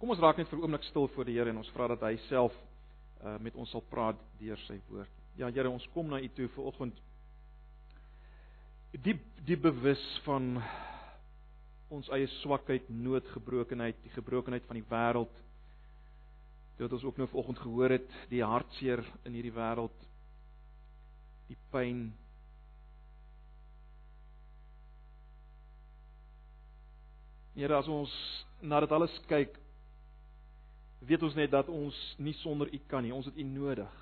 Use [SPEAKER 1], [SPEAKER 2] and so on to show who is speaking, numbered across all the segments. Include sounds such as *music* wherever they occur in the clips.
[SPEAKER 1] kom ons raak net vir 'n oomblik stil voor die Here en ons vra dat hy self uh, met ons sal praat deur sy woord. Ja Here, ons kom na U toe vir oggend diep diep bewus van ons eie swakheid, nood, gebrokenheid, die gebrokenheid van die wêreld. Dit ons ook nou vanoggend gehoor het, die hartseer in hierdie wêreld, die pyn. Here, as ons na dit alles kyk, weet ons net dat ons nie sonder U kan nie. Ons het U nodig.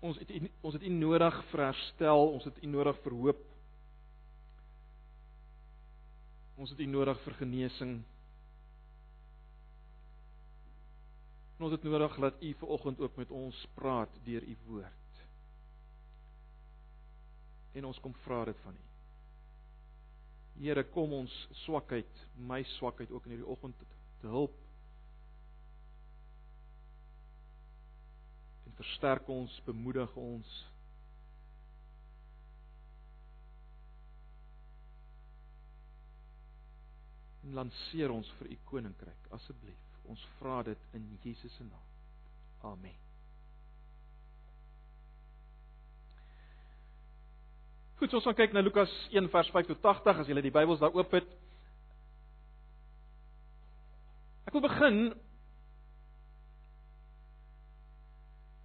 [SPEAKER 1] Ons het U ons het U nodig vir herstel, ons het U nodig vir hoop. Ons het U nodig vir genesing. En ons het nodig dat U vanoggend ook met ons praat deur U woord. En ons kom vra dit van U. Here, kom ons swakheid, my swakheid ook in hierdie oggend te, te help. En versterk ons, bemoedig ons. En lanceer ons vir u koninkryk asseblief. Ons vra dit in Jesus se naam. Amen. Goed, so ons gaan kyk na Lukas 1 vers 5 tot 80 as jy die Bybels daar oop het. Ek wil begin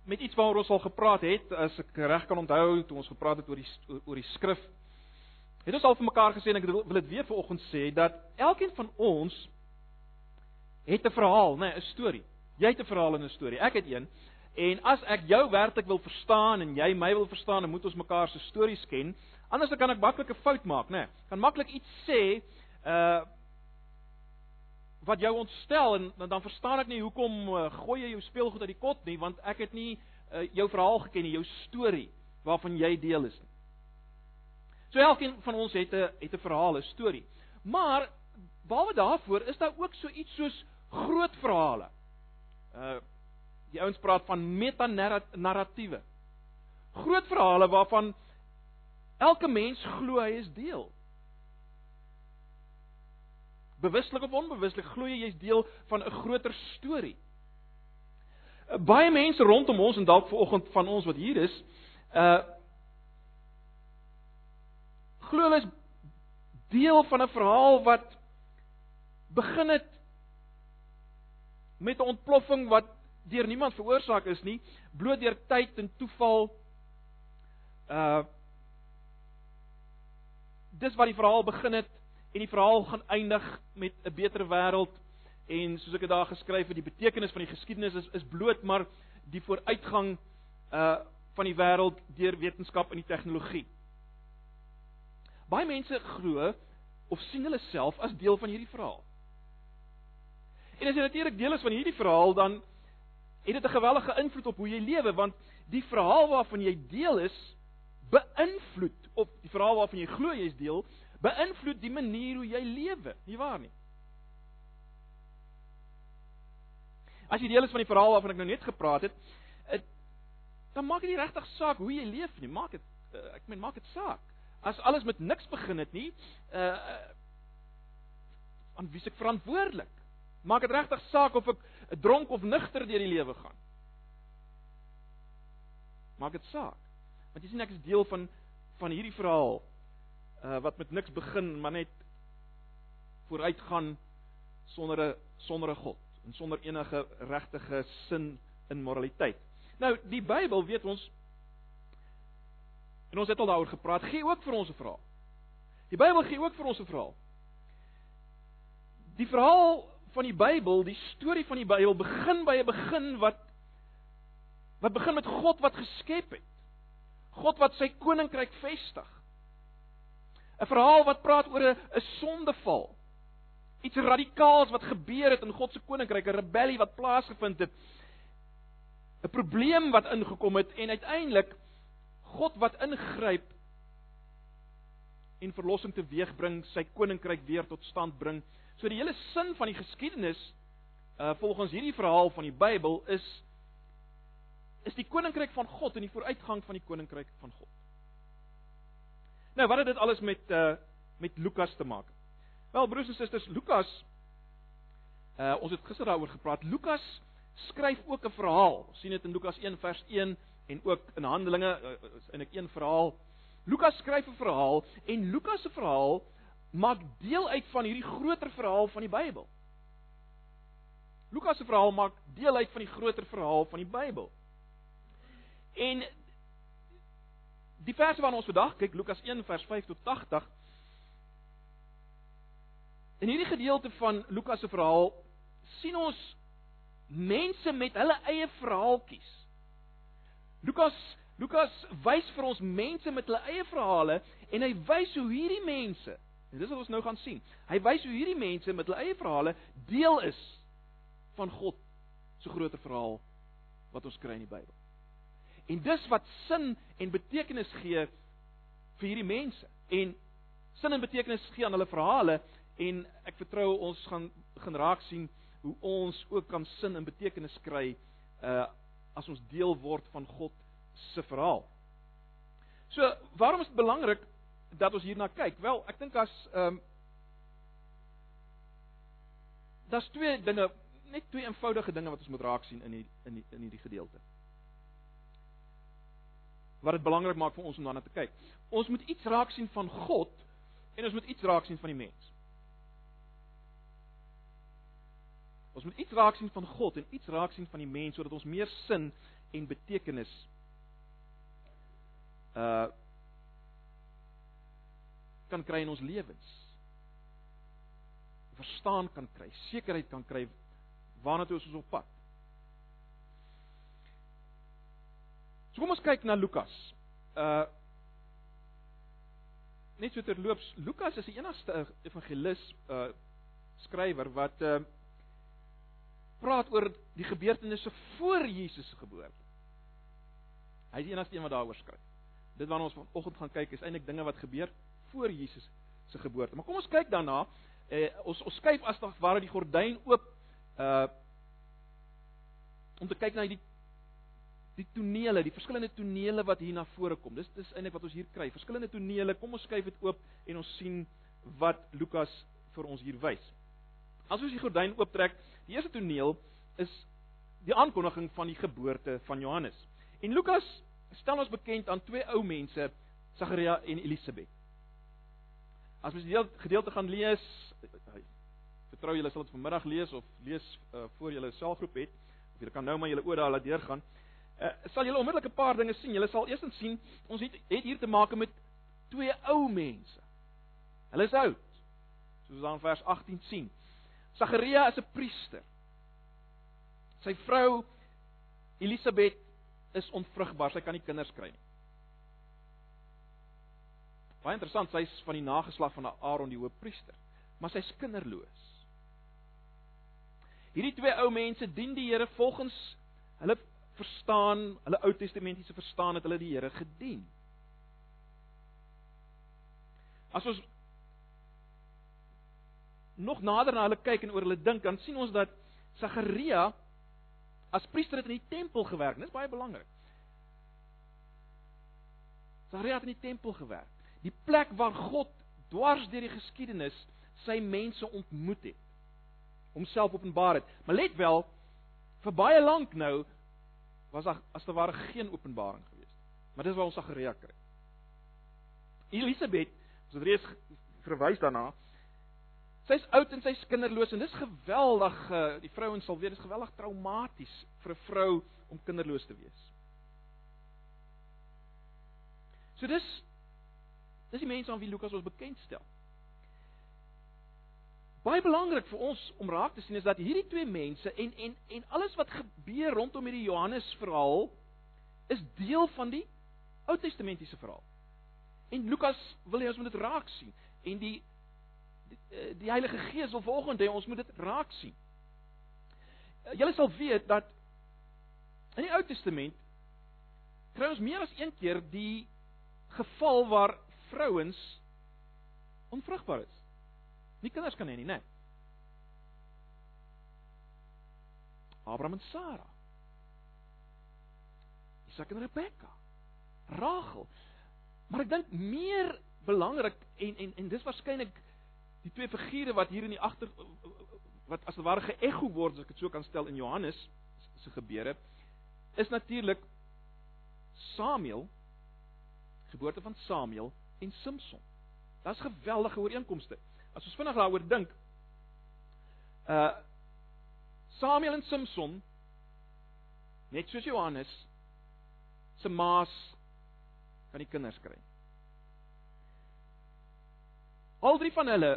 [SPEAKER 1] met iets waaroor ons al gepraat het, as ek reg kan onthou, toe ons gepraat het oor die oor die skrif. Het ons al vir mekaar gesê en ek wil dit weer vanoggend sê dat elkeen van ons het 'n verhaal, nê, nee, 'n storie. Jy het 'n verhaal en 'n storie. Ek het een. En as ek jou werklik wil verstaan en jy my wil verstaan, dan moet ons mekaar se stories ken. Anders dan kan ek maklik 'n fout maak, né? Nee, kan maklik iets sê uh wat jou ontstel en dan verstaan ek nie hoekom uh, gooi jy jou speelgoed uit die kot nie, want ek het nie uh, jou verhaal geken nie, jou storie waarvan jy deel is nie. So elkeen van ons het 'n het 'n verhaal, 'n storie. Maar behalwe daarvoor is daar ook so iets soos groot verhale. Uh die ouens praat van metanarratiewe. Groot verhale waarvan elke mens glo hy is deel. Bewuslik of onbewuslik glo jy jy's deel van 'n groter storie. Baie mense rondom ons en dalk vanoggend van ons wat hier is, uh glo hulle is deel van 'n verhaal wat begin het met 'n ontploffing wat deur niemand veroorsaak is nie, bloot deur tyd en toeval. Uh Dis waar die verhaal begin het en die verhaal gaan eindig met 'n beter wêreld en soos ek dit daar geskryf het, die betekenis van die geskiedenis is is bloot maar die vooruitgang uh van die wêreld deur wetenskap en die tegnologie. Baie mense glo of sien hulle self as deel van hierdie verhaal. En as jy natuurlik deel is van hierdie verhaal, dan het dit 'n geweldige invloed op hoe jy lewe want die verhaal waarvan jy deel is beïnvloed of die verhaal waarvan jy glo jy is deel beïnvloed die manier hoe jy lewe, nie waar nie? As jy deel is van die verhaal waarvan ek nou net gepraat het, het dan maak dit nie regtig saak hoe jy leef nie, maak dit uh, ek meen maak dit saak. As alles met niks begin het nie, uh aan wie se verantwoordelik? Maak dit regtig saak of ek dronk of nugter deur die lewe gaan? Maak dit saak. Want jy sien ek is deel van van hierdie verhaal uh wat met niks begin, maar net vooruitgaan sonder 'n sonder 'n God en sonder enige regtige sin in moraliteit. Nou, die Bybel weet ons en ons het al daaroor gepraat, gee ook vir ons 'n verhaal. Die Bybel gee ook vir ons 'n verhaal. Die verhaal van die Bybel, die storie van die Bybel begin by 'n begin wat wat begin met God wat geskep het. God wat sy koninkryk vestig. 'n Verhaal wat praat oor 'n 'n sondeval. Iets radikaals wat gebeur het in God se koninkryk, 'n rebellie wat plaasgevind het. 'n Probleem wat ingekom het en uiteindelik God wat ingryp en verlossing teweegbring, sy koninkryk weer tot stand bring. So die hele sin van die geskiedenis uh volgens hierdie verhaal van die Bybel is is die koninkryk van God en die vooruitgang van die koninkryk van God. Nou, wat het dit alles met uh met Lukas te maak? Wel broers en susters, Lukas uh ons het gister daaroor gepraat. Lukas skryf ook 'n verhaal. Ons sien dit in Lukas 1 vers 1 en ook in Handelinge uh, is eintlik een verhaal. Lukas skryf 'n verhaal en Lukas se verhaal maak deel uit van hierdie groter verhaal van die Bybel. Lukas se verhaal maak deel uit van die groter verhaal van die Bybel. En die verse waarna ons vandag kyk, Lukas 1 vers 5 tot 80. In hierdie gedeelte van Lukas se verhaal sien ons mense met hulle eie verhaaltjies. Lukas Lukas wys vir ons mense met hulle eie verhale en hy wys hoe hierdie mense, en dis wat ons nou gaan sien. Hy wys hoe hierdie mense met hulle eie verhale deel is van God se groter verhaal wat ons kry in die Bybel. En dis wat sin en betekenis gee vir hierdie mense en sin en betekenis gee aan hulle verhale en ek vertrou ons gaan gaan raak sien hoe ons ook kan sin en betekenis kry uh as ons deel word van God se verhaal. So, waarom is dit belangrik dat ons hierna kyk? Wel, ek dink as ehm um, daar's twee dinge net twee eenvoudige dinge wat ons moet raak sien in die, in die, in hierdie gedeelte. Wat dit belangrik maak vir ons om daarna te kyk. Ons moet iets raak sien van God en ons moet iets raak sien van die mens. Ons moet iets raak sien van God en iets raak sien van die mens sodat ons meer sin en betekenis uh kan kry in ons lewens. Verstaan kan kry, sekerheid kan kry waarna toe is ons op pad? So kom ons kyk na Lukas. Uh net so terloops, Lukas is die enigste evangelis uh skrywer wat uh praat oor die gebeurtenisse voor Jesus geboorte. Hy is die enigste een wat daaroor skryf. Dit waarna ons vanoggend gaan kyk is eintlik dinge wat gebeur voor Jesus se geboorte. Maar kom ons kyk daarna. Uh, ons ons skuif as tog waar die gordyn oop uh om te kyk na die die tonele, die verskillende tonele wat hier na vore kom. Dis dis eintlik wat ons hier kry. Verskillende tonele. Kom ons skuif dit oop en ons sien wat Lukas vir ons hier wys. As ons die gordyn ooptrek, die eerste toneel is die aankondiging van die geboorte van Johannes. En Lukas stel ons bekend aan twee ou mense, Sagaria en Elisabet. As mens die gedeelte gaan lees, vertrou julle sal dit vanmiddag lees of lees uh, voor julle selfgroep het of julle kan nou maar julle oor daar laat deurgaan. Uh, sal julle onmiddellik 'n paar dinge sien. Julle sal eerstens sien ons het, het hier te maak met twee ou mense. Hulle is oud. Soos ons aan vers 18 sien. Sagaria is 'n priester. Sy vrou Elisabet is onvrugbaar. Sy kan nie kinders kry nie. Baie interessant, sy is van die nageslag van Aaron die hoofpriester, maar sy is kinderloos. Hierdie twee ou mense dien die Here volgens hulle verstaan, hulle Ou Testamentiese verstaan het hulle die Here gedien. As ons nog nader na hulle kyk en oor hulle dink, dan sien ons dat Sagaria as priester het in die tempel gewerk. Dit is baie belangrik. Sagaria het in die tempel gewerk. Die plek waar God dwars deur die geskiedenis sy mense ontmoet het homself openbaar het. Maar let wel, vir baie lank nou was daar as te ware geen openbaring gewees nie. Maar dis waar ons Sagaria kry. Elisabet, ons het reeds verwys daarna. Sy's oud en sy's kinderloos en dis geweldig uh, die vrouens sal weet dis geweldig traumaties vir 'n vrou om kinderloos te wees. So dis dis die mense aan wie Lukas ons bekend stel. Baie belangrik vir ons om raak te sien is dat hierdie twee mense en en en alles wat gebeur rondom hierdie Johannes verhaal is deel van die Ou Testamentiese verhaal. En Lukas wil hê ons moet dit raak sien en die die, eh, die Heilige Gees wil volgens hê ons moet dit raak sien. Eh, julle sal weet dat in die Ou Testament kry ons meer as een keer die geval waar vrouens onvrugbaar is. Nie kinders kan hê nie, né? Abraham en Sara. Isak en Rebekka. Rachel. Maar ek dink meer belangrik en en en dis waarskynlik die twee figure wat hier in die agter wat as ware geëgo word, as ek dit so kan stel in Johannes se gebeure, is natuurlik Samuel, geboorte van Samuel en Samson. Daar's geweldige ooreenkomste. As ons vinnig daaroor dink, uh Samuel en Samson net soos Johannes se maas kan die kinders kry. Al drie van hulle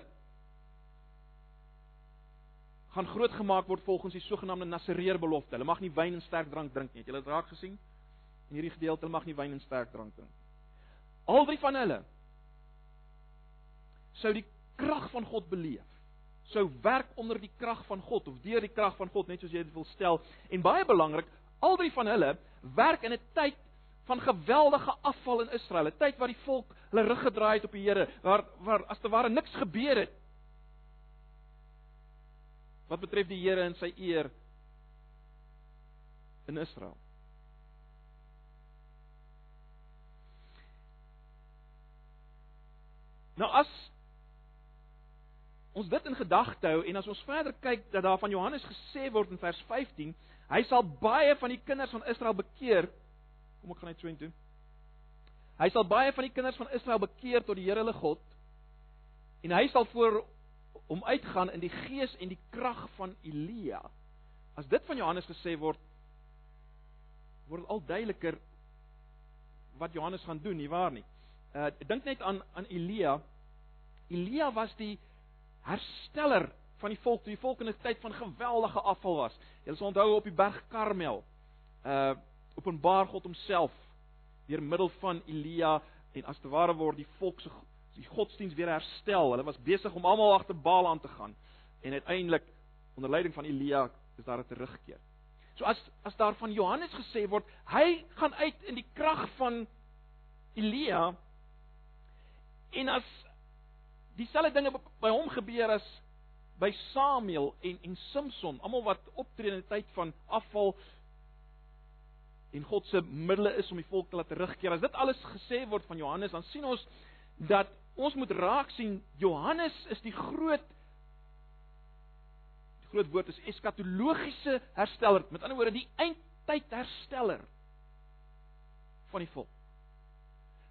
[SPEAKER 1] gaan grootgemaak word volgens die sogenaamde Nasareer belofte. Hulle mag nie wyn en sterk drank drink nie. Het julle dit raak gesien? In hierdie gedeelte hulle mag nie wyn en sterk drank drink. Al drie van hulle sou die krag van God beleef. Sou werk onder die krag van God of deur die krag van God, net soos jy dit wil stel. En baie belangrik, al drie van hulle werk in 'n tyd van geweldige afval in Israel, 'n tyd waar die volk hulle rug gedraai het op die Here, waar waar as te ware niks gebeur het wat betref die Here en sy eer in Israel. Nou as ons dit in gedagte hou en as ons verder kyk dat daar van Johannes gesê word in vers 15, hy sal baie van die kinders van Israel bekeer. Kom ek gaan net so intoe. Hy sal baie van die kinders van Israel bekeer tot die Here hulle God en hy sal voor om uitgaan in die gees en die krag van Elia. As dit van Johannes gesê word, word al duideliker wat Johannes gaan doen, nie waar nie? Uh dink net aan aan Elia. Elia was die hersteller van die volk, die volk in 'n tyd van geweldige afval was. Jy sal onthou op die berg Karmel. Uh openbaar God homself deur middel van Elia en as te ware word die volk se die godsdiens weer herstel. Hulle was besig om almal agter Baal aan te gaan en uiteindelik onder leiding van Elia is daar 'n terugkeer. So as as daar van Johannes gesê word, hy gaan uit in die krag van Elia en as dieselfde dinge by hom gebeur as by Samuel en en Samson, almal wat optree in 'n tyd van afval en God se middele is om die volk te laat terugkeer. As dit alles gesê word van Johannes, dan sien ons dat ons moet raak sien Johannes is die groot die groot woord is eskatologiese hersteller. Met ander woorde die eindtyd hersteller van die volk.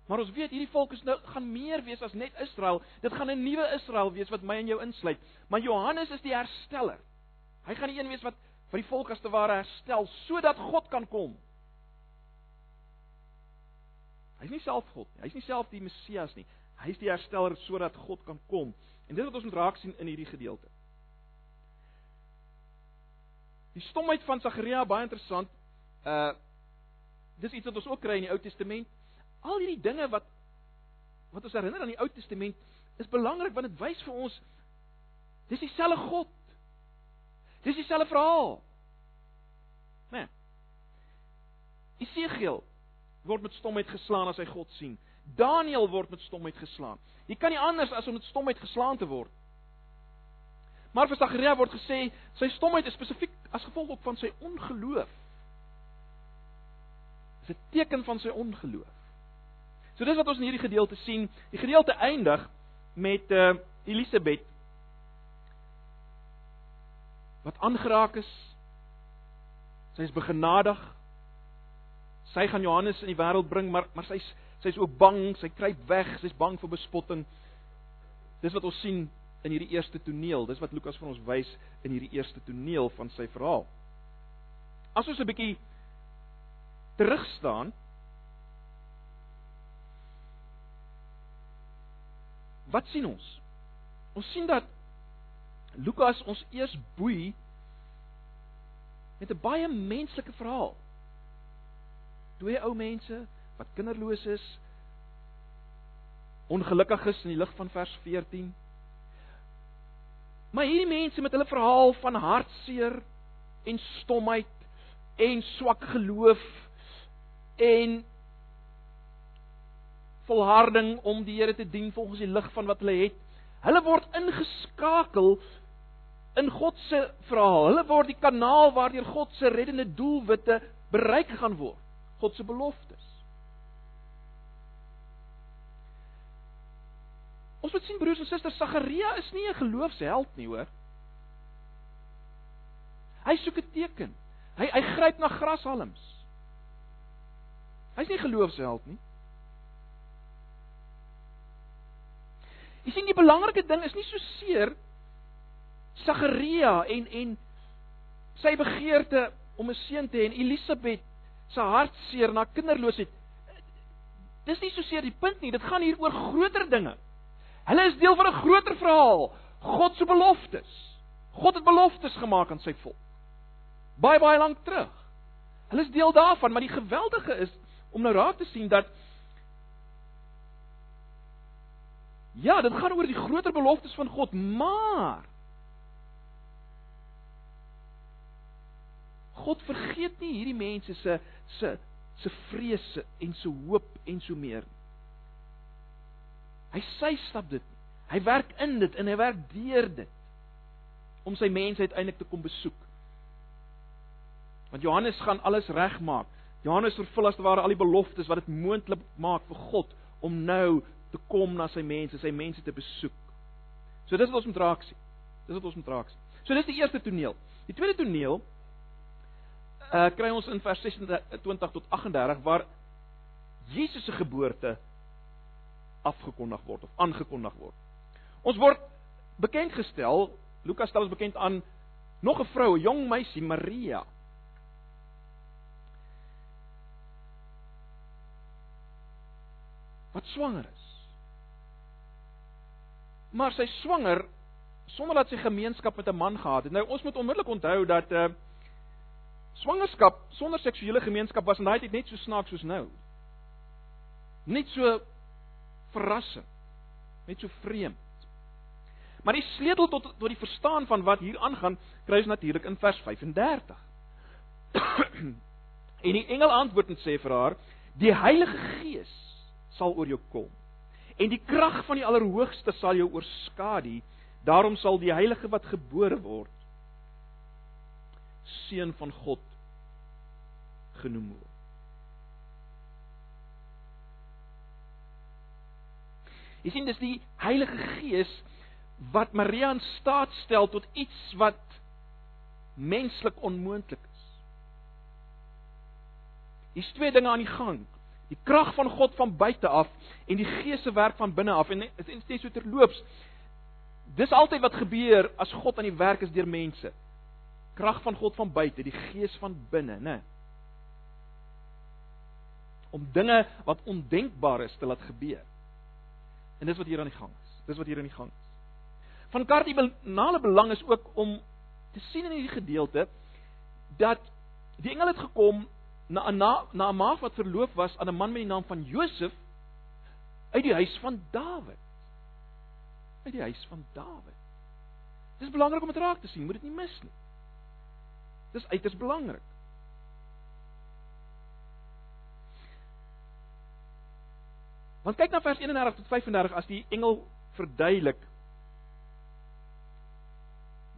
[SPEAKER 1] Maar ons weet hierdie volk is nou gaan meer wees as net Israel. Dit gaan 'n nuwe Israel wees wat my en jou insluit. Maar Johannes is die hersteller. Hy gaan die een wees wat vir die volk as te ware herstel sodat God kan kom. Hy's nie self God nie. Hy's nie self die Messias nie. Hy's die hersteller sodat God kan kom. En dit wat ons moet raak sien in hierdie gedeelte. Die stomheid van Sagaria baie interessant. Uh dis iets wat ons ook kry in die Ou Testament. Al hierdie dinge wat wat ons herinner aan die Ou Testament is belangrik want dit wys vir ons dis dieselfde God. Dis dieselfde verhaal. Né? Nee. Esegiel word met stomheid geslaan as hy God sien. Daniël word met stomheid geslaan. Jy kan nie anders as om met stomheid geslaan te word. Maar vir Sagaria word gesê sy stomheid is spesifiek as gevolg ook van sy ongeloof. Dis 'n teken van sy ongeloof. So dis wat ons in hierdie gedeelte sien. Die gedeelte eindig met uh Elisabet wat aangeraak is. Sy is begenadig. Sy gaan Johannes in die wêreld bring, maar maar sy's sy's ook bang, sy kruip weg, sy's bang vir bespotting. Dis wat ons sien in hierdie eerste toneel. Dis wat Lukas vir ons wys in hierdie eerste toneel van sy verhaal. As ons 'n bietjie terug staan Wat sien ons? Ons sien dat Lukas ons eers boei met 'n baie menslike verhaal. Twee ou mense wat kinderloos is, ongelukkig is in die lig van vers 14. Maar hierdie mense met hulle verhaal van hartseer en stomheid en swak geloof en volharding om die Here te dien volgens die lig van wat hulle het. Hulle word ingeskakel in God se verhaal. Hulle word die kanaal waardeur God se reddende doelwitte bereik gaan word. God se beloftes. Ons moet sien broers en susters, Sagaria is nie 'n geloofsheld nie, hoor. Hy soek 'n teken. Hy hy gryp na grashalms. Hy's nie geloofsheld nie. Jy sien die belangrike ding is nie so seer Sagaria en en sy begeerte om 'n seun te hê en Elisabet se hartseer na kinderloosheid. Dis nie so seer die punt nie, dit gaan hier oor groter dinge. Hulle is deel van 'n groter verhaal, God se beloftes. God het beloftes gemaak aan sy volk. Baie baie lank terug. Hulle is deel daarvan, maar die geweldige is om nou raak te sien dat Ja, dit gaan oor die groter beloftes van God, maar God vergeet nie hierdie mense se se se vrese en se hoop en so meer. Hy sy stap dit. Hy werk in dit en hy werk deur dit om sy mense uiteindelik te kom besoek. Want Johannes gaan alles regmaak. Johannes vervul as te ware al die beloftes wat dit moontlik maak vir God om nou te kom na sy mense, sy mense te besoek. So dis wat ons moet raak sien. Dis wat ons moet raak sien. So dis die eerste toneel. Die tweede toneel uh kry ons in vers 26 tot 38 waar Jesus se geboorte afgekondig word of aangekondig word. Ons word bekend gestel, Lukas stel ons bekend aan nog 'n vrou, 'n jong meisie, Maria. Wat swanger is. Maar sy swanger sonder dat sy gemeenskap met 'n man gehad het. Nou ons moet onmiddellik onthou dat 'n uh, Swangerskap sonder seksuele gemeenskap was in daai tyd net so snaaks soos nou. Net so verrassend. Net so vreemd. Maar die sleutel tot tot die verstaan van wat hier aangaan, kry ons natuurlik in vers 35. *clears throat* en die engel antwoord en sê vir haar: "Die Heilige Gees sal oor jou kom en die krag van die Allerhoogste sal jou oorskadu. Daarom sal die Heilige wat gebore word seun van God genoem word. Jy sien dis die Heilige Gees wat Maria in staat stel tot iets wat menslik onmoontlik is. Hier's twee dinge aan die gang. Die krag van God van buite af en die Gees se werk van binne af en dit is net so terloops. Dis altyd wat gebeur as God aan die werk is deur mense krag van God van buite, die gees van binne, né? Om dinge wat ondenkbaar is te laat gebeur. En dis wat hier aan die gang is. Dis wat hier aan die gang is. Van kardinale belang is ook om te sien in hierdie gedeelte dat die engel het gekom na na na 'n maag wat verloof was aan 'n man met die naam van Josef uit die huis van Dawid. Uit die huis van Dawid. Dis belangrik om dit raak te sien, moet dit nie mis nie. Dis uiters belangrik. Want kyk na vers 31 tot 35 as die engel verduidelik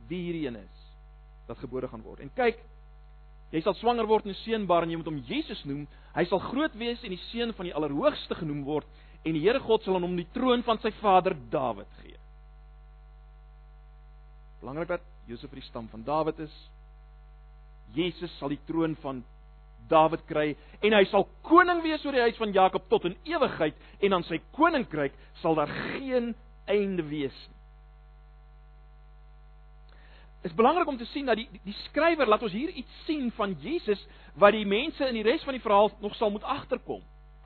[SPEAKER 1] wie hierdie een is wat gebore gaan word. En kyk, jy sal swanger word en 'n seun baar en jy moet hom Jesus noem. Hy sal groot wees en die seun van die Allerhoogste genoem word en die Here God sal aan hom die troon van sy vader Dawid gee. Belangrik dat Josef uit die stam van Dawid is. Jesus sal die troon van Dawid kry en hy sal koning wees oor die huis van Jakob tot in ewigheid en aan sy koninkryk sal daar geen einde wees nie. Is belangrik om te sien dat die die, die skrywer laat ons hier iets sien van Jesus wat die mense in die res van die verhaal nog sal moet agterkom.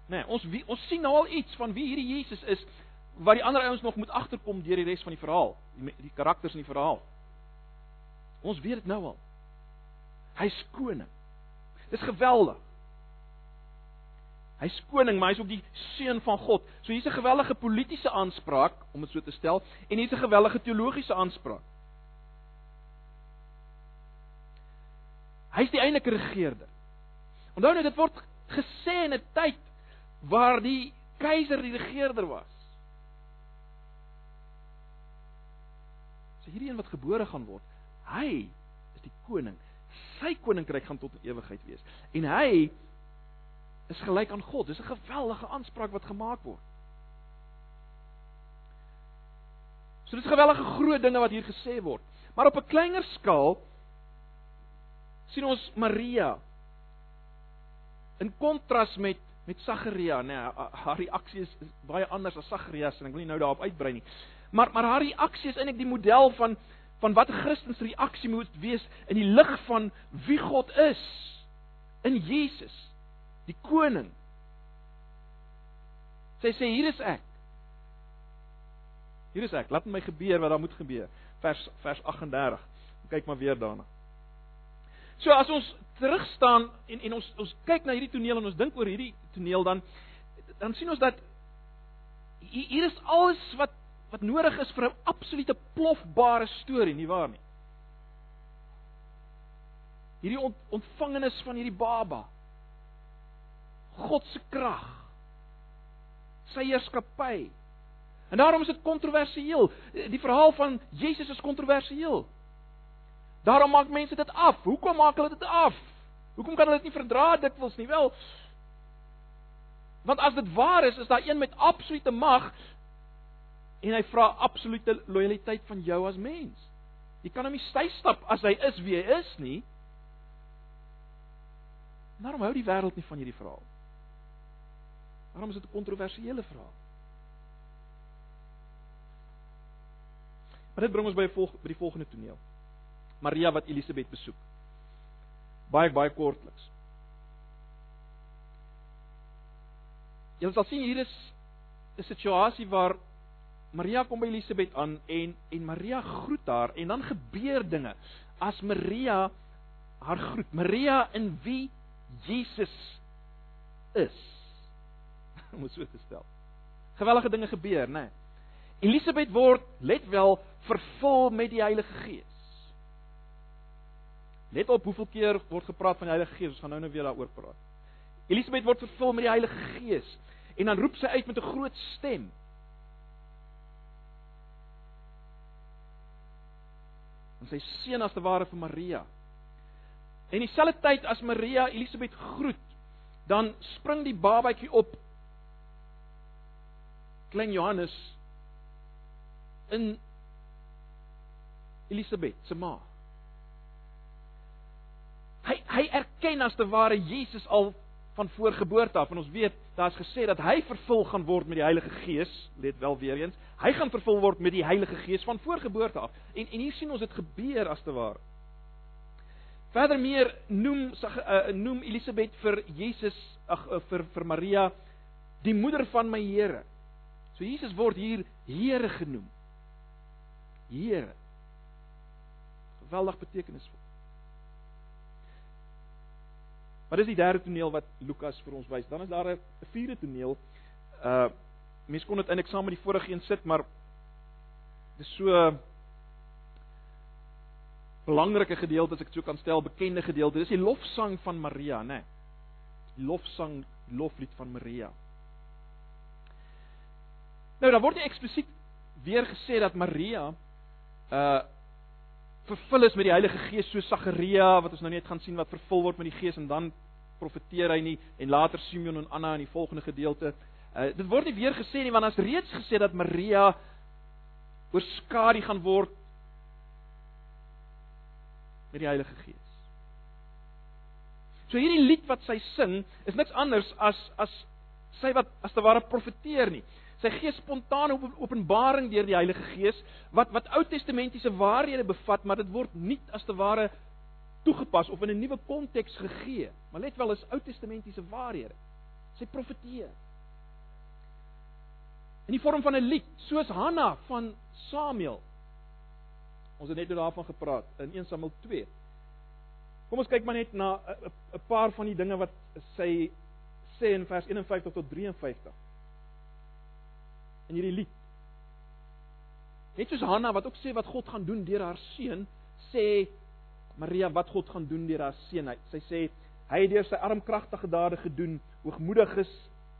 [SPEAKER 1] Nê, nee, ons wie, ons sien nou al iets van wie hierdie Jesus is wat die ander ouens nog moet agterkom deur die res van die verhaal, die, die karakters in die verhaal. Ons weet dit nou al. Hy's koning. Dis geweldig. Hy's koning, maar hy's ook die seun van God. So hier's 'n geweldige politieke aanspraak om dit so te stel en hier's 'n geweldige teologiese aanspraak. Hy's die eintlike regerder. Onthou net dit word gesê in 'n tyd waar die keiser die regerder was. So hierdie een wat gebore gaan word, hy is die koning sy koninkryk gaan tot in ewigheid wees. En hy is gelyk aan God. Dis 'n geweldige aanspraak wat gemaak word. So dis gewellige groot dinge wat hier gesê word. Maar op 'n kleiner skaal sien ons Maria in kontras met met Sagaria, nê, nee, haar reaksie is, is baie anders as Sagaria se en ek wil nie nou daarop uitbrei nie. Maar maar haar reaksie is eintlik die model van van wat 'n Christen se reaksie moet wees in die lig van wie God is in Jesus, die koning. Sy sê hier is ek. Hier is ek. Laat my gebeur wat daar moet gebeur. Vers vers 38. Kyk maar weer daarna. So as ons terug staan en en ons ons kyk na hierdie toneel en ons dink oor hierdie toneel dan dan sien ons dat hier is alles wat wat nodig is vir 'n absolute plofbare storie, nie waar nie? Hierdie ont, ontvangenis van hierdie baba. God se krag. Sy heerskappy. En daarom is dit kontroversieel. Die verhaal van Jesus is kontroversieel. Daarom maak mense dit af. Hoekom maak hulle dit af? Hoekom kan hulle dit nie verdra dikwels nie? Wel, want as dit waar is, is daar een met absolute mag en hy vra absolute lojaliteit van jou as mens. Jy kan hom nie stap as hy is wie hy is nie. Daarom hou die wêreld nie van hierdie verhaal. Waarom is dit 'n kontroversiële verhaal? Maar dit bring ons by volg by die volgende toneel. Maria wat Elisabet besoek. Baie baie kortliks. Jy sal sien hier is 'n situasie waar Maria kom by Elisabet aan en en Maria groet haar en dan gebeur dinge. As Maria haar groet, Maria in wie Jesus is. *laughs* Om dit so te stel. Gewellige dinge gebeur, né? Nee. Elisabet word let wel vervul met die Heilige Gees. Let op hoeveel keer word gepraat van die Heilige Gees. Ons gaan nou net weer daaroor praat. Elisabet word vervul met die Heilige Gees en dan roep sy uit met 'n groot stem. en sy seun as te ware vir Maria. En dieselfde tyd as Maria Elisabet groet, dan spring die babatjie op klein Johannes in Elisabet se ma. Hy erken as te ware Jesus al van voorgeboorte af en ons weet daar's gesê dat hy vervul gaan word met die Heilige Gees, let wel weer eens, hy gaan vervul word met die Heilige Gees van voorgeboorte af. En en hier sien ons dit gebeur as te ware. Verder meer noem uh, noem Elisabet vir Jesus ag uh, vir vir Maria die moeder van my Here. So Jesus word hier Here genoem. Here. Geweldig betekenisvol. Maar dis die derde toneel wat Lukas vir ons wys. Dan is daar 'n vierde toneel. Uh mense kon dit eintlik saam met die vorige een sit, maar dis so belangrike gedeelte as ek dit so kan stel, bekende gedeelte. Dis die lofsang van Maria, né? Nee. Die lofsang, loflied van Maria. Nou, daar word nie eksplisiet weer gesê dat Maria uh vervul is met die Heilige Gees so Sagaria wat ons nou net gaan sien wat vervul word met die Gees en dan profeteer hy nie en later Simeon en Anna in die volgende gedeelte. Uh dit word nie weer gesê nie want as reeds gesê dat Maria oorskadu gaan word met die Heilige Gees. So hierdie lied wat sy sing is niks anders as as sy wat as te ware profeteer nie sy gee spontane openbaring deur die Heilige Gees wat wat Ou Testamentiese waarhede bevat, maar dit word nie as te ware toegepas of in 'n nuwe konteks gegee. Maar let wel, is Ou Testamentiese waarhede. Sy profeteer. In die vorm van 'n lied, soos Hanna van Samuel. Ons het net oor daarvan gepraat in 1 Samuel 2. Kom ons kyk maar net na 'n paar van die dinge wat sy sê in vers 51 tot 53 in hierdie lied. Net soos Hanna wat ook sê wat God gaan doen deur haar seun, sê Maria wat God gaan doen deur haar seun. Sy sê hy het deur sy armkragtige dade gedoen, hoogmoediges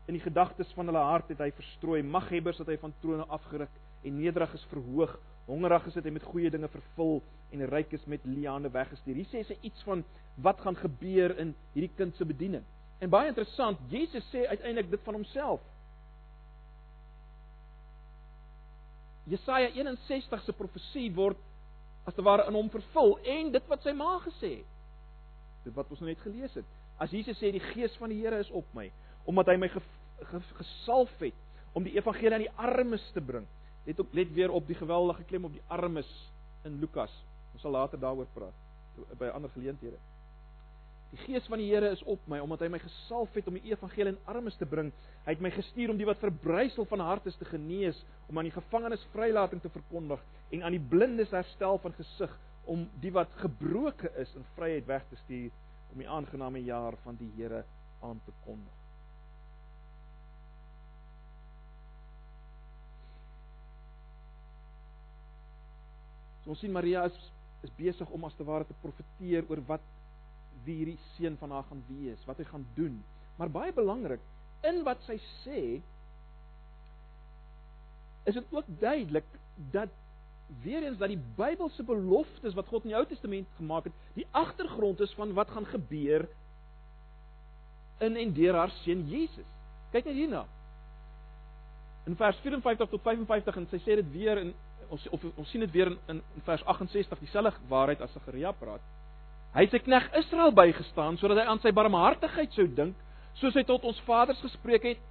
[SPEAKER 1] in die gedagtes van hulle hart het hy verstrooi, maghebbers het hy van trone afgeruk en nederiges verhoog, hongeriges het hy met goeie dinge vervul en rykes met liane weggestuur. Hier sê sy iets van wat gaan gebeur in hierdie kind se bediening. En baie interessant, Jesus sê uiteindelik dit van homself. Jesaja 61 se profesie word as te ware in hom vervul en dit wat sy ma gesê het. Dit wat ons nou net gelees het. As Jesus sê die gees van die Here is op my omdat hy my ge, ge, gesalf het om die evangelie aan die armes te bring. Let op let weer op die geweldige klem op die armes in Lukas. Ons sal later daaroor praat by ander geleenthede. Die gees van die Here is op my omdat hy my gesalf het om die evangelie aan armes te bring. Hy het my gestuur om die wat verbrysel van hart is te genees, om aan die gevangenes vrylating te verkondig en aan die blindes herstel van gesig, om die wat gebroke is in vryheid weg te stuur, om die aangename jaar van die Here aan te kondig. So ons sien Maria is is besig om as te ware te profeteer oor wat wie hierdie seun van haar gaan wees, wat hy gaan doen. Maar baie belangrik, in wat sy sê, is dit ook duidelik dat weer eens dat die Bybelse beloftes wat God in die Ou Testament gemaak het, die agtergrond is van wat gaan gebeur in en deur haar seun Jesus. Kyk net hierna. In vers 54 tot 55 en sy sê dit weer in ons of ons sien dit weer in in vers 68 dieselfde waarheid as Sagaria praat. Hy het sy knegg Israel bygestaan sodat hy aan sy barmhartigheid sou dink, soos hy tot ons vaders gespreek het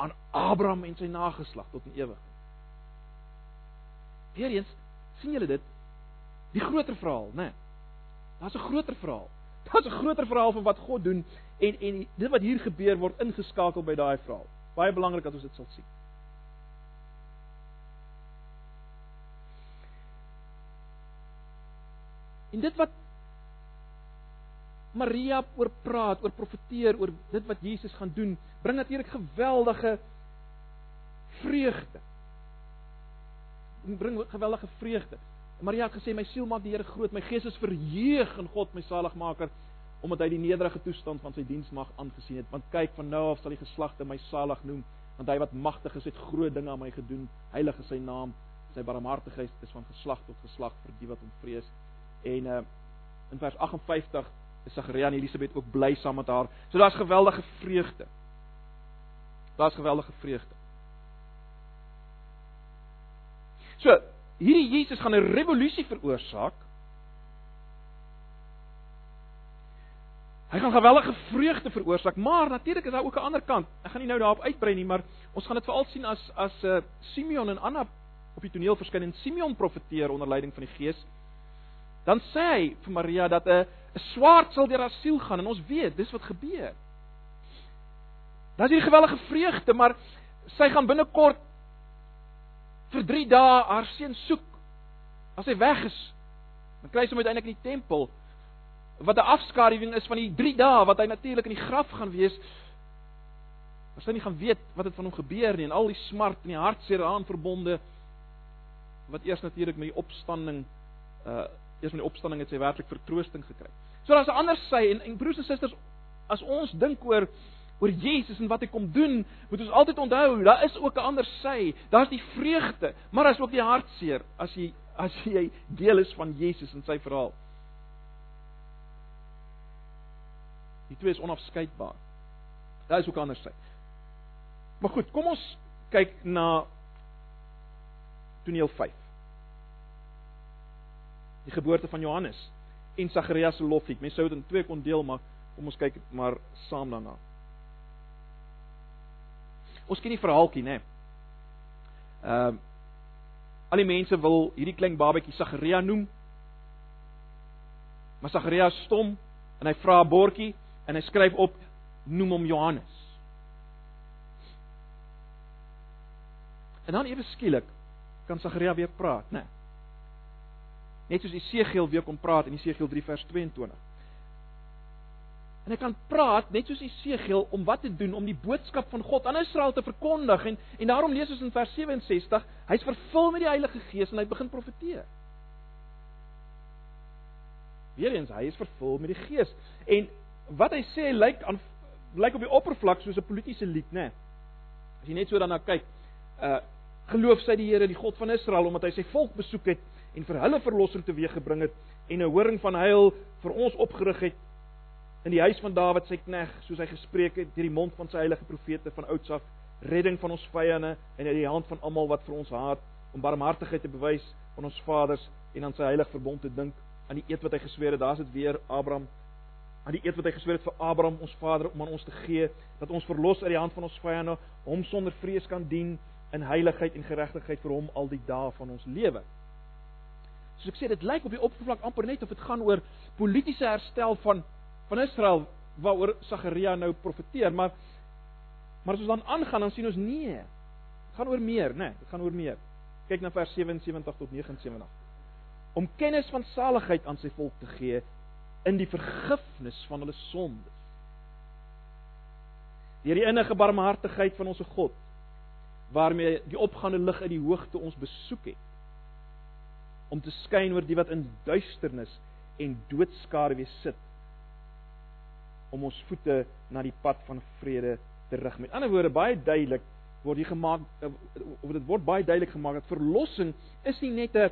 [SPEAKER 1] aan Abraham en sy nageslag tot in ewigheid. Weereens sien julle dit die groter verhaal, né? Nee, Daar's 'n groter verhaal. *laughs* Daar's 'n groter verhaal van wat God doen en en dit wat hier gebeur word ingeskakel by daai verhaal. Baie belangrik dat ons dit sal sien. En dit wat Maria oor praat, oor profeteer, oor dit wat Jesus gaan doen, bring natuurlik geweldige vreugde. Dit bring geweldige vreugde. Maria het gesê my siel maak die Here groot, my gees is verheug in God my saligmaker omdat hy die nederige toestand van sy diensmag aangesien het. Want kyk, van nou af sal die geslagte my salig noem, want hy wat magtig is het groot dinge aan my gedoen. Heilig is sy naam. Sy barmhartigheid is van geslag tot geslag vir die wat hom vrees. En uh in vers 58 is Sagaria en Elisabet ook bly saam met haar. So daar's geweldige vreugde. Daar's geweldige vreugde. So, hierdie Jesus gaan 'n revolusie veroorsaak. Hy gaan geweldige vreugde veroorsaak, maar natuurlik is daar ook 'n ander kant. Ek gaan nie nou daarop uitbrei nie, maar ons gaan dit veral sien as as uh, Simeon en Anna op die toneel verskyn en Simeon profeteer onder leiding van die Gees. Dan sê hy vir Maria dat 'n 'n swaard sal deur haar siel gaan en ons weet dis wat gebeur. Daar's hier gewellige vreugde, maar sy gaan binnekort vir 3 dae haar seun soek. As hy weg is, dan kry sy hom uiteindelik in die tempel wat 'n afskaduwing is van die 3 dae wat hy natuurlik in die graf gaan wees. As hy nie gaan weet wat het van hom gebeur nie en al die smart en die hartseer daaraan verbonde wat eers natuurlik met die opstanding uh eers met die opstanding het sy werklik vertroosting gekry. So daar's 'n ander sy en, en broers en susters, as ons dink oor oor Jesus en wat hy kom doen, moet ons altyd onthou, daar is ook 'n ander sy. Daar's die vreugde, maar daar's ook die hartseer as jy as jy deel is van Jesus en sy verhaal. Die twee is onafskeidbaar. Daar is ook 'n ander sy. Maar goed, kom ons kyk na toneel 5. Die geboorte van Johannes en Sagarias se loflied. Mense sou dit in twee kon deel maak. Kom ons kyk maar saam daarna. Ons ken die verhaaltjie, né? Ehm uh, al die mense wil hierdie klein babatjie Sagaria noem. Maar Sagaria stom en hy vra 'n bordjie en hy skryf op noem hom Johannes. En dan ewe skielik kan Sagaria weer praat, né? Nee. Net soos Esegiel weer kon praat in Esegiel 3 vers 22. En hy kan praat net soos Esegiel om wat te doen om die boodskap van God aan Israel te verkondig en en daarom lees ons in vers 67, hy's vervul met die Heilige Gees en hy begin profeteer. Weerens hy is vervul met die Gees en wat hy sê lyk aan lyk op die oppervlak soos 'n politieke lied, né? Nee. As jy net so daarna kyk, uh geloof sy die Here, die God van Israel omdat hy sy volk besoek het en vir hulle verlossing teweeggebring het en 'n horing van heil vir ons opgerig het in die huis van Dawid sy knegg soos hy gespreek het deur die mond van sy heilige profete van ouds af redding van ons vyande en uit die hand van almal wat vir ons haat om barmhartigheid te bewys aan ons vaders en aan sy heilige verbond te dink aan die eed wat hy gesweer het. Daar's dit weer Abraham aan die eed wat hy gesweer het vir Abraham ons vader om aan ons te gee dat ons verlos uit die hand van ons vyande hom sonder vrees kan dien in heiligheid en geregtigheid vir hom al die dae van ons lewe. Soos ek sê, dit lyk op die oppervlak amper net of dit gaan oor politieke herstel van van Israel waaroor Sagaria nou profeteer, maar maar as ons dan aangaan dan sien ons nee. Dit gaan oor meer, né? Nee, dit gaan oor meer. Kyk na vers 77 tot 79. Om kennis van saligheid aan sy volk te gee in die vergifnis van hulle sondes. Deur die innige barmhartigheid van ons God waarmee die opgaande lig uit die hoogte ons besoek het om te skyn oor die wat in duisternis en doodskare weer sit om ons voete na die pad van vrede te rig. Met ander woorde baie duidelik word hier gemaak eh, of dit word baie duidelik gemaak dat verlossing is nie net 'n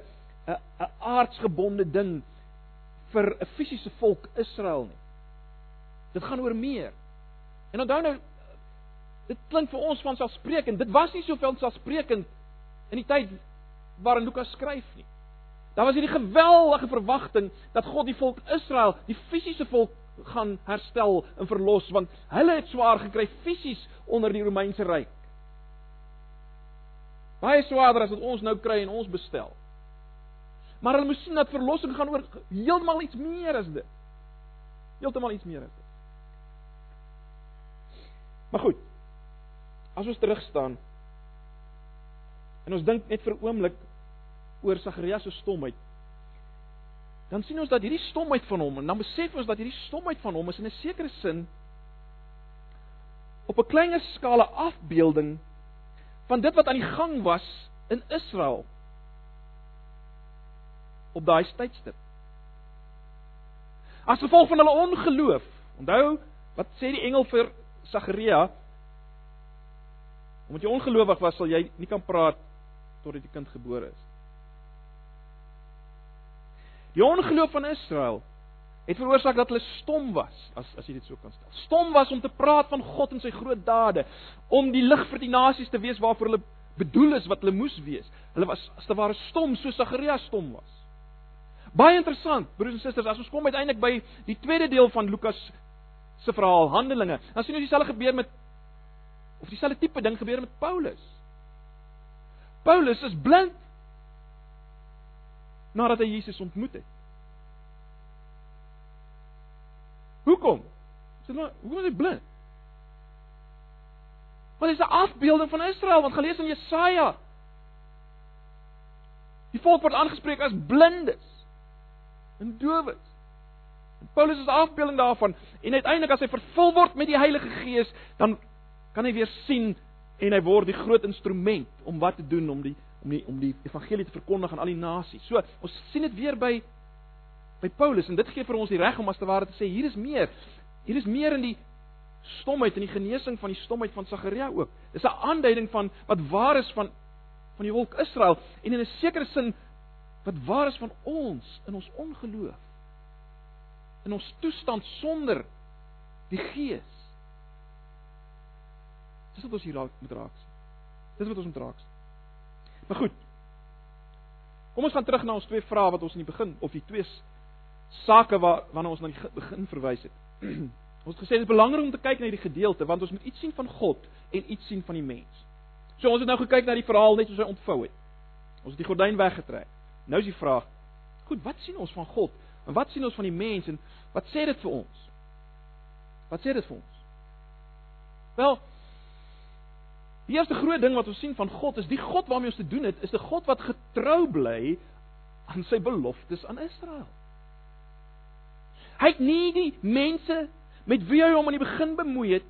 [SPEAKER 1] 'n 'n aardsgebonde ding vir 'n fisiese volk Israel nie. Dit gaan oor meer. En onthou nou dit klink vir ons van selfsprekend. Dit was nie soveel selfsprekend in die tyd waarin Lukas skryf nie. Daar was hierdie geweldige verwagting dat God die volk Israel, die fisiese volk gaan herstel en verlos want hulle het swaar gekry fisies onder die Romeinse ryk. Baie swaarder as wat ons nou kry en ons bestel. Maar hulle moes sien dat verlossing gaan oor heeltemal iets meer as dit. Heeltemal iets meer as dit. Maar goed. As ons terug staan en ons dink net vir 'n oomblik oor Sagarias se stomheid dan sien ons dat hierdie stomheid van hom en dan besef ons dat hierdie stomheid van hom is in 'n sekere sin op 'n kleiner skaal 'n afbeelding van dit wat aan die gang was in Israel op daai tydstip. As gevolg van hulle ongeloof. Onthou wat sê die engel vir Sagaria? Omdat jy ongelowig was, sal jy nie kan praat totdat die kind gebore is. Die ongeloof van Israel het veroorsaak dat hulle stom was, as as jy dit so kan stel. Stom was om te praat van God en sy groot dade, om die lig vir die nasies te wees waarvoor hulle bedoel is wat hulle moes wees. Hulle was as te ware stom soos Sagaria stom was. Baie interessant, broers en susters, as ons kom uiteindelik by die tweede deel van Lukas se verhaal, Handelinge, dan sien ons dieselfde gebeur met of dieselfde tipe ding gebeur met Paulus. Paulus is blind nadat hy Jesus ontmoet het. Hoekom? Sê maar, hoekom is hy blind? Want hy is 'n afbeelding van Israel, want gelees in Jesaja. Die volk word aangespreek as blindes en dowes. En Paulus is 'n afbeelding daarvan en uiteindelik as hy vervul word met die Heilige Gees, dan kan hy weer sien en hy word die groot instrument om wat te doen om die om die om die evangelie te verkondig aan al die nasies. So, ons sien dit weer by by Paulus en dit gee vir ons die reg om as te ware te sê hier is meer. Hier is meer in die stomheid en die genesing van die stomheid van Sagaria ook. Dis 'n aanduiding van wat waar is van van die volk Israel en in 'n sekere sin wat waar is van ons in ons ongeloof. In ons toestand sonder die Gees. Dis wat ons hier raak moet raak. Dis wat ons moet raak. Maar goed. Kom ons gaan terug na ons twee vrae wat ons in die begin of die twee sake waar waarna ons na die begin verwys het. *clears throat* ons het gesê dit is belangrik om te kyk na hierdie gedeelte want ons moet iets sien van God en iets sien van die mens. So ons het nou gekyk na die verhaal net soos hy ontvou het. Ons het die gordyn weggetrek. Nou is die vraag: Goed, wat sien ons van God? En wat sien ons van die mens en wat sê dit vir ons? Wat sê dit vir ons? Wel, Die eerste groot ding wat ons sien van God is die God waarmee ons te doen het, is 'n God wat getrou bly aan sy beloftes aan Israel. Hy het nie die mense met wie hy hom aan die begin bemoei het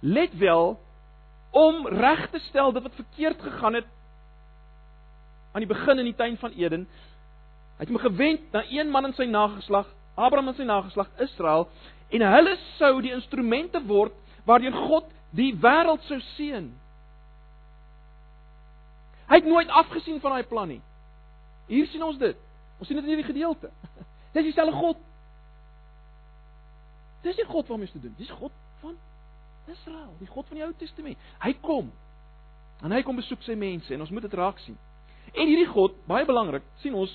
[SPEAKER 1] let wel om reg te stel dit wat verkeerd gegaan het aan die begin in die tuin van Eden. Hy het hom gewend na een man in sy nageslag, Abraham in sy nageslag Israel, en hulle sou die instrumente word waardeur God die wêreld sou seën. Hy het nooit afgesien van daai plan nie. Hier sien ons dit. Ons sien dit in hierdie gedeelte. *laughs* Dis dieselfde God. Dis die God waarmee ons te doen. Dis God van Israel, die God van die Ou Testament. Hy kom. En hy kom besoek sy mense en ons moet dit raak sien. En hierdie God, baie belangrik, sien ons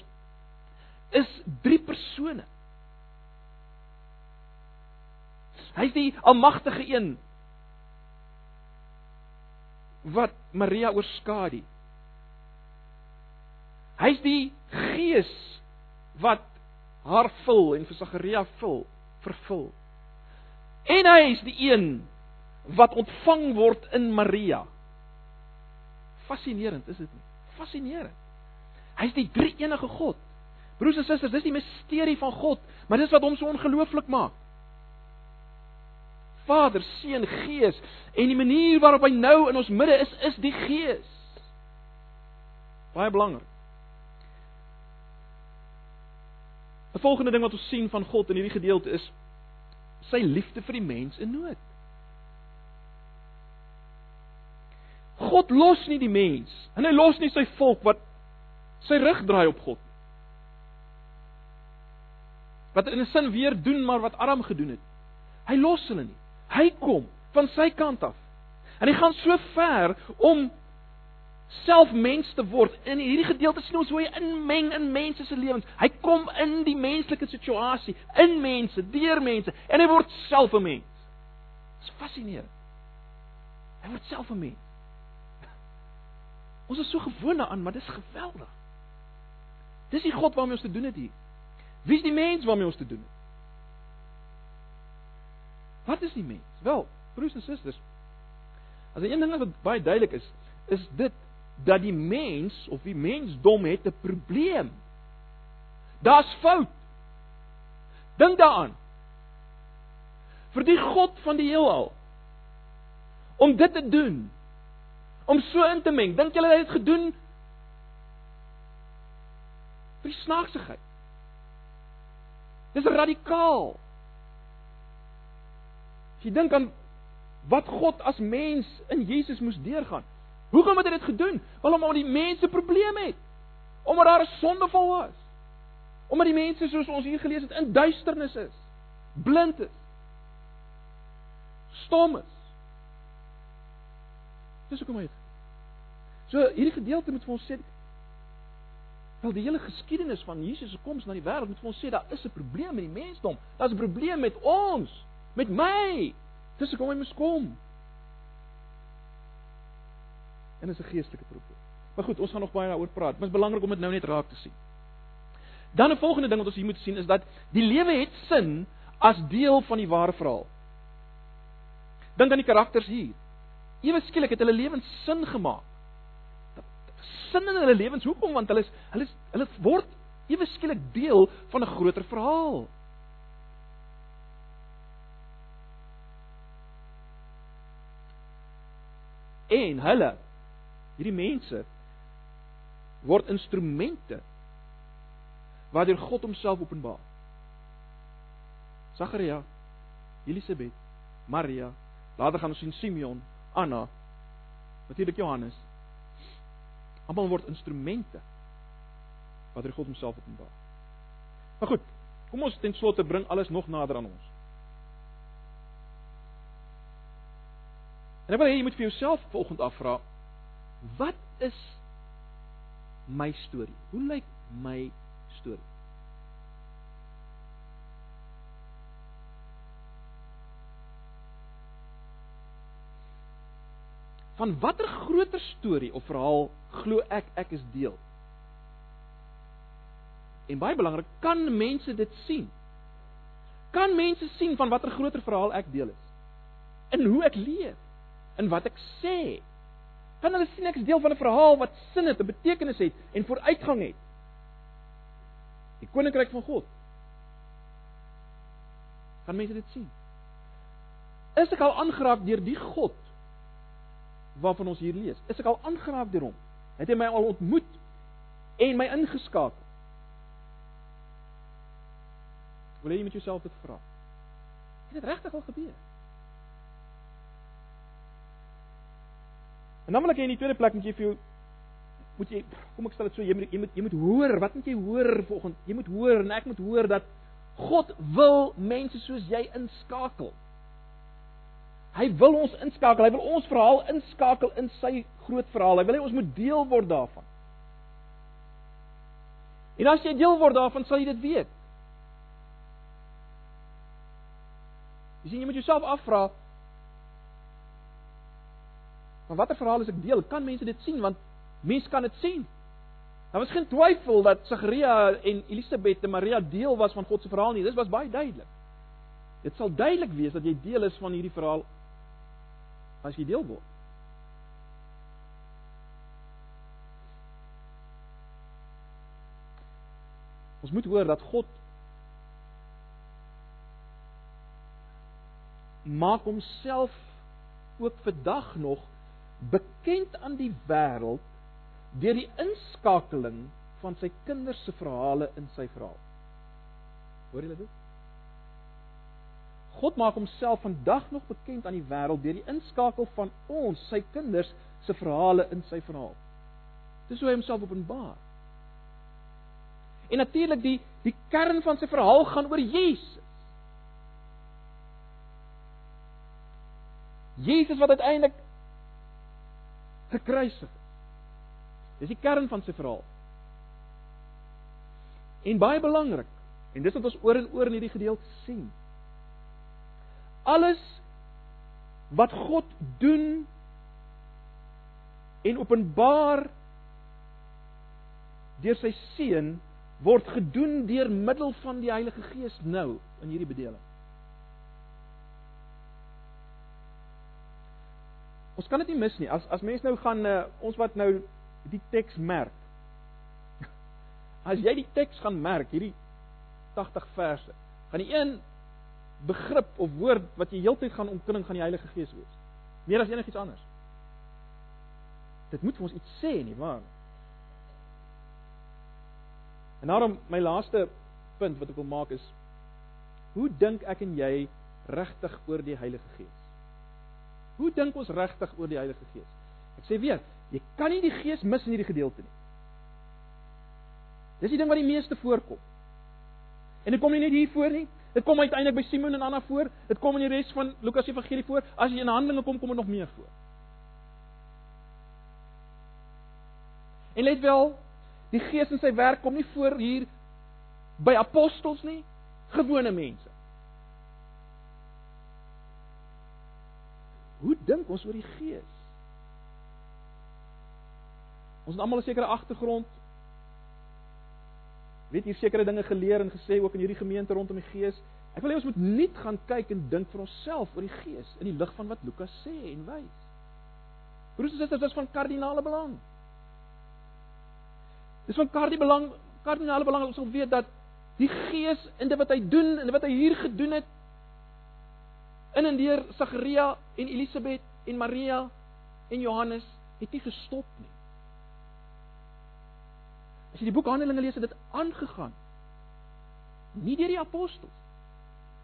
[SPEAKER 1] is drie persone. Hy's die almagtige een wat Maria oorskadu. Hy's die Gees wat haar vul en vir Sagaria vul, vervul. En hy is die een wat ontvang word in Maria. Fascinerend, is dit nie? Fascinerend. Hy's die drie enige God. Broers en susters, dis die misterie van God, maar dis wat hom so ongelooflik maak. Vader, Seun, Gees en die manier waarop hy nou in ons midde is, is die Gees. Baie belangrik. 'n Volgende ding wat ons sien van God in hierdie gedeelte is sy liefde vir die mens in nood. God los nie die mens en hy los nie sy volk wat sy rug draai op God. Wat in 'n sin weer doen maar wat Adam gedoen het. Hy los hulle nie. Hy kom van sy kant af. En hy gaan so ver om self mens te word. In hierdie gedeelte sien ons hoe hy inmeng in mense se lewens. Hy kom in die menslike situasie, in mense, deur mense en hy word self 'n mens. Dit is fascinerend. Hy word self 'n mens. Ons is so gewoond daaraan, maar dis geweldig. Dis die God waarmee ons te doen het hier. Wie is die mens waarmee ons te doen het? Wat is die mens? Wel, broers en susters, as een ding wat baie duidelik is, is dit dat die mens of die mensdom het 'n probleem. Daar's fout. Dink daaraan. Vir die God van die heelal om dit te doen, om so in te meng, dink julle hy het gedoen vir snaaksigheid? Dis radikaal. Jy dink aan wat God as mens in Jesus moes deurgaan, Hoekom het hy dit gedoen? Wel omdat die mense probleme het. Omdat daar 'n sondeval was. Omdat die mense soos ons hier gelees het in duisternis is. Blind is. Stom is. Dis hoekom hy. So hierdie gedeelte moet vir ons sê wel die hele geskiedenis van Jesus se koms na die wêreld moet vir ons sê daar is 'n probleem met die mensdom. Daar's 'n probleem met ons, met my. Dis hoekom hy moes kom en is 'n geestelike probleem. Maar goed, ons gaan nog baie daaroor praat, maar dit is belangrik om dit nou net raak te sien. Dan 'n volgende ding wat ons hier moet sien is dat die lewe het sin as deel van die ware verhaal. Dink aan die karakters hier. Ewe skielik het hulle lewens sin gemaak. Sin in hulle lewens. Hoekom? Want hulle is hulle is hulle word ewe skielik deel van 'n groter verhaal. En hulle Hierdie mense word instrumente waardeur God homself openbaar. Sagaria, Elisabet, Maria, later gaan ons sien Simeon, Anna, natuurlik Johannes. Almal word instrumente waardeur God homself openbaar. Maar goed, kom ons ten slotte bring alles nog nader aan ons. En ek wil hê jy moet vir jouself volgende afvra, Wat is my storie? Hoe lyk my storie? Van watter groter storie of verhaal glo ek ek is deel? En baie belangrik, kan mense dit sien? Kan mense sien van watter groter verhaal ek deel is? In hoe ek leef? In wat ek sê? Kan hulle sien ek is deel van 'n verhaal wat sin het, 'n betekenis het en vooruitgang het? Die koninkryk van God. Kan mense dit sien? Is ek al aangeraak deur die God waarvan ons hier lees? Is ek al aangeraak deur hom? Het hy my al ontmoet en my ingeskakel? Wil jy met jouself dit vra? Het dit regtig al gebeur? En dan wil ek in die tweede plek moet jy vir jou moet jy kom ek stel dit so jy moet jy moet jy moet hoor wat moet jy hoor volgens jy moet hoor en ek moet hoor dat God wil mense soos jy inskakel.
[SPEAKER 2] Hy wil ons inskakel, hy wil ons verhaal inskakel in sy groot verhaal. Hy wil hê ons moet deel word daarvan. En as jy deel word daarvan, sal jy dit weet. Jy sien jy moet jouself afvra Maar watter verhaal is ek deel? Kan mense dit sien want mense kan dit sien. Daar was geen twyfel dat Sagaria en Elisabet en Maria deel was van God se verhaal nie. Dit was baie duidelik. Dit sal duidelik wees dat jy deel is van hierdie verhaal as jy deel word. Ons moet hoor dat God maak homself ook vandag nog bekend aan die wêreld deur die inskakeling van sy kinders se verhale in sy verhaal. Hoor julle dit? God maak homself vandag nog bekend aan die wêreld deur die inskakel van ons, sy kinders se verhale in sy verhaal. Dis hoe hy homself openbaar. En natuurlik die die kern van sy verhaal gaan oor Jesus. Jesus wat uiteindelik gekruisig is. Dis die kern van sy verhaal. En baie belangrik, en dis wat ons oor en oor in hierdie gedeelte sien. Alles wat God doen en openbaar deur sy seun word gedoen deur middel van die Heilige Gees nou in hierdie bedeling. Ons kan dit nie mis nie. As as mense nou gaan uh, ons wat nou die teks merk. *laughs* As jy die teks gaan merk, hierdie 80 verse, gaan die een begrip of woord wat jy heeltyd gaan omkring gaan die Heilige Gees wees. Meer as enigiets anders. Dit moet vir ons iets sê nie, waar? En daarom my laaste punt wat ek wil maak is hoe dink ek en jy regtig oor die Heilige Gees? Hoe dink ons regtig oor die Heilige Gees? Ek sê weer, jy kan nie die Gees mis in hierdie gedeelte nie. Dis die ding wat die meeste voorkom. En dit kom nie net hier voor nie. Dit kom uiteindelik by Simon en Anna voor. Dit kom in die res van Lukas Evangelie voor. As jy in Handelinge kom, kom dit nog meer voor. En let wel, die Gees in sy werk kom nie voor hier by apostels nie, gewone mense. Hoe dink ons oor die Gees? Ons het almal 'n sekere agtergrond. Weet hier sekere dinge geleer en gesê ook in hierdie gemeente rondom die Gees. Ek wil hê ons moet nuut gaan kyk en dink vir onsself oor die Gees in die lig van wat Lukas sê en wys. Broers en susters, dit is van kardinale belang. Dis van kardinale belang, kardinale belang ons wil weet dat die Gees in dit wat hy doen en wat hy hier gedoen het in en deur Sagaria en Elisabet en Maria en Johannes het nie gestop nie. As jy die boek Handelinge lees, het dit aangegaan. Nie deur die apostels,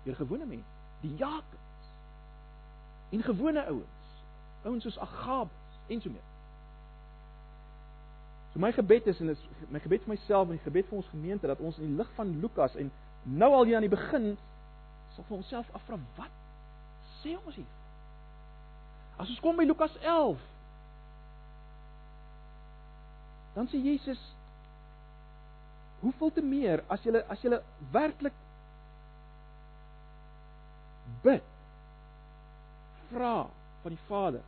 [SPEAKER 2] deur gewone mense, die Jakobs en gewone ouens, ouens soos Agabus en so meer. So my gebed is en is my gebed vir myself en die gebed vir ons gemeente dat ons in die lig van Lukas en nou al hier aan die begin sal vir onsself afvra wat sê ons hier? As ons kom by Lukas 11 dan sê Jesus hoeveel te meer as jy as jy werklik bid vra van die Vader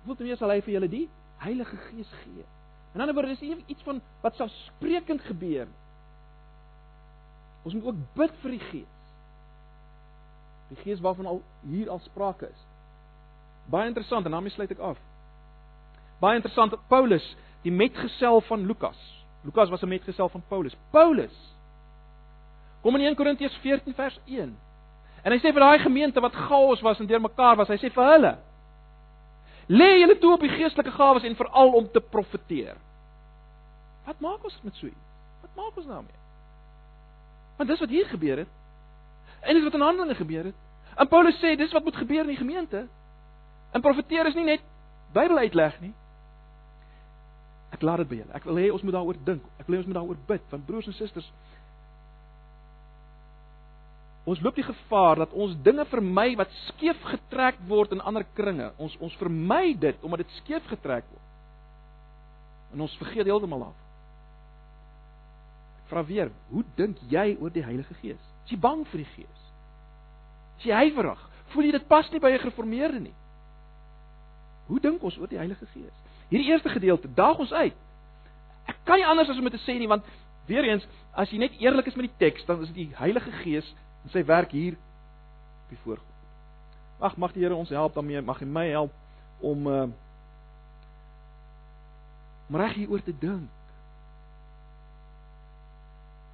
[SPEAKER 2] hoeveel te meer sal hy vir julle die Heilige Gees gee in ander woorde is nie iets van wat sal sprekend gebeur ons moet ook bid vir die Gees Die Gees waarvan al hier al sprake is. Baie interessant en daarmee sluit ek af. Baie interessant Paulus, die metgesel van Lukas. Lukas was 'n metgesel van Paulus. Paulus kom in 1 Korintiërs 14 vers 1. En hy sê vir daai gemeente wat chaos was en deurmekaar was, hy sê vir hulle: Lê julle toe op die geestelike gawes en veral om te profeteer. Wat maak ons met so iets? Wat maak ons daarmee? Want dis wat hier gebeur het. En dis wat in Handelinge gebeur het. En Paulus sê dis wat moet gebeur in die gemeente. En profeteer is nie net Bybel uitleg nie. Ek laat dit by julle. Ek wil hê ons moet daaroor dink. Ek wil hê ons moet daaroor bid want broers en susters Ons loop die gevaar dat ons dinge vermy wat skeef getrek word in ander kringe. Ons ons vermy dit omdat dit skeef getrek word. En ons vergeet heeltemal af. Ek vra weer, hoe dink jy oor die Heilige Gees? Is jy bang vir die Gees? Is jy huiwerig? Voel jy dit pas nie by 'n gereformeerde nie? Hoe dink ons oor die Heilige Gees? Hierdie eerste gedeelte daag ons uit. Ek kan nie anders as om te sê nie want weer eens, as jy net eerlik is met die teks, dan is dit die Heilige Gees en sy werk hier op die voorgrond. Mag mag die Here ons help daarmee, mag hy my help om uh om reg hieroor te dink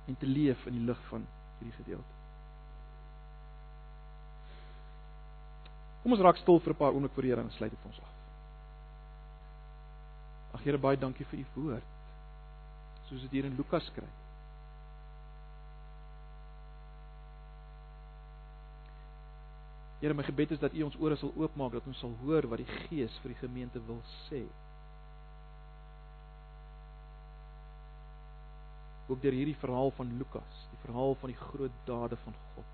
[SPEAKER 2] en te leef in die lig van hierdie gedeelte. Kom ons raak stil vir 'n paar oomblikke voor die Here en sluit dit ons af. Ag Here, baie dankie vir u woord. Soos dit hier in Lukas skryf. Here, my gebed is dat U ons ore sal oopmaak dat ons sal hoor wat die Gees vir die gemeente wil sê. Ook deur hierdie verhaal van Lukas, die verhaal van die groot dade van God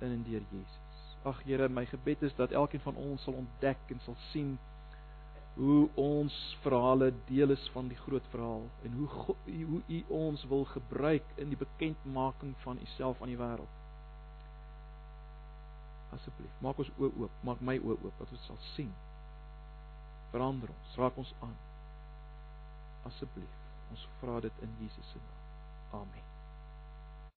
[SPEAKER 2] in en deur Jesus. Ag Here, my gebed is dat elkeen van ons sal ontdek en sal sien hoe ons verhale deel is van die groot verhaal en hoe God, hoe U ons wil gebruik in die bekendmaking van U self aan die wêreld asseblief. Maak ons oë oop, maak my oë oop dat ons sal sien. Verander ons, raak ons aan. Asseblief. Ons vra dit in Jesus se naam. Amen.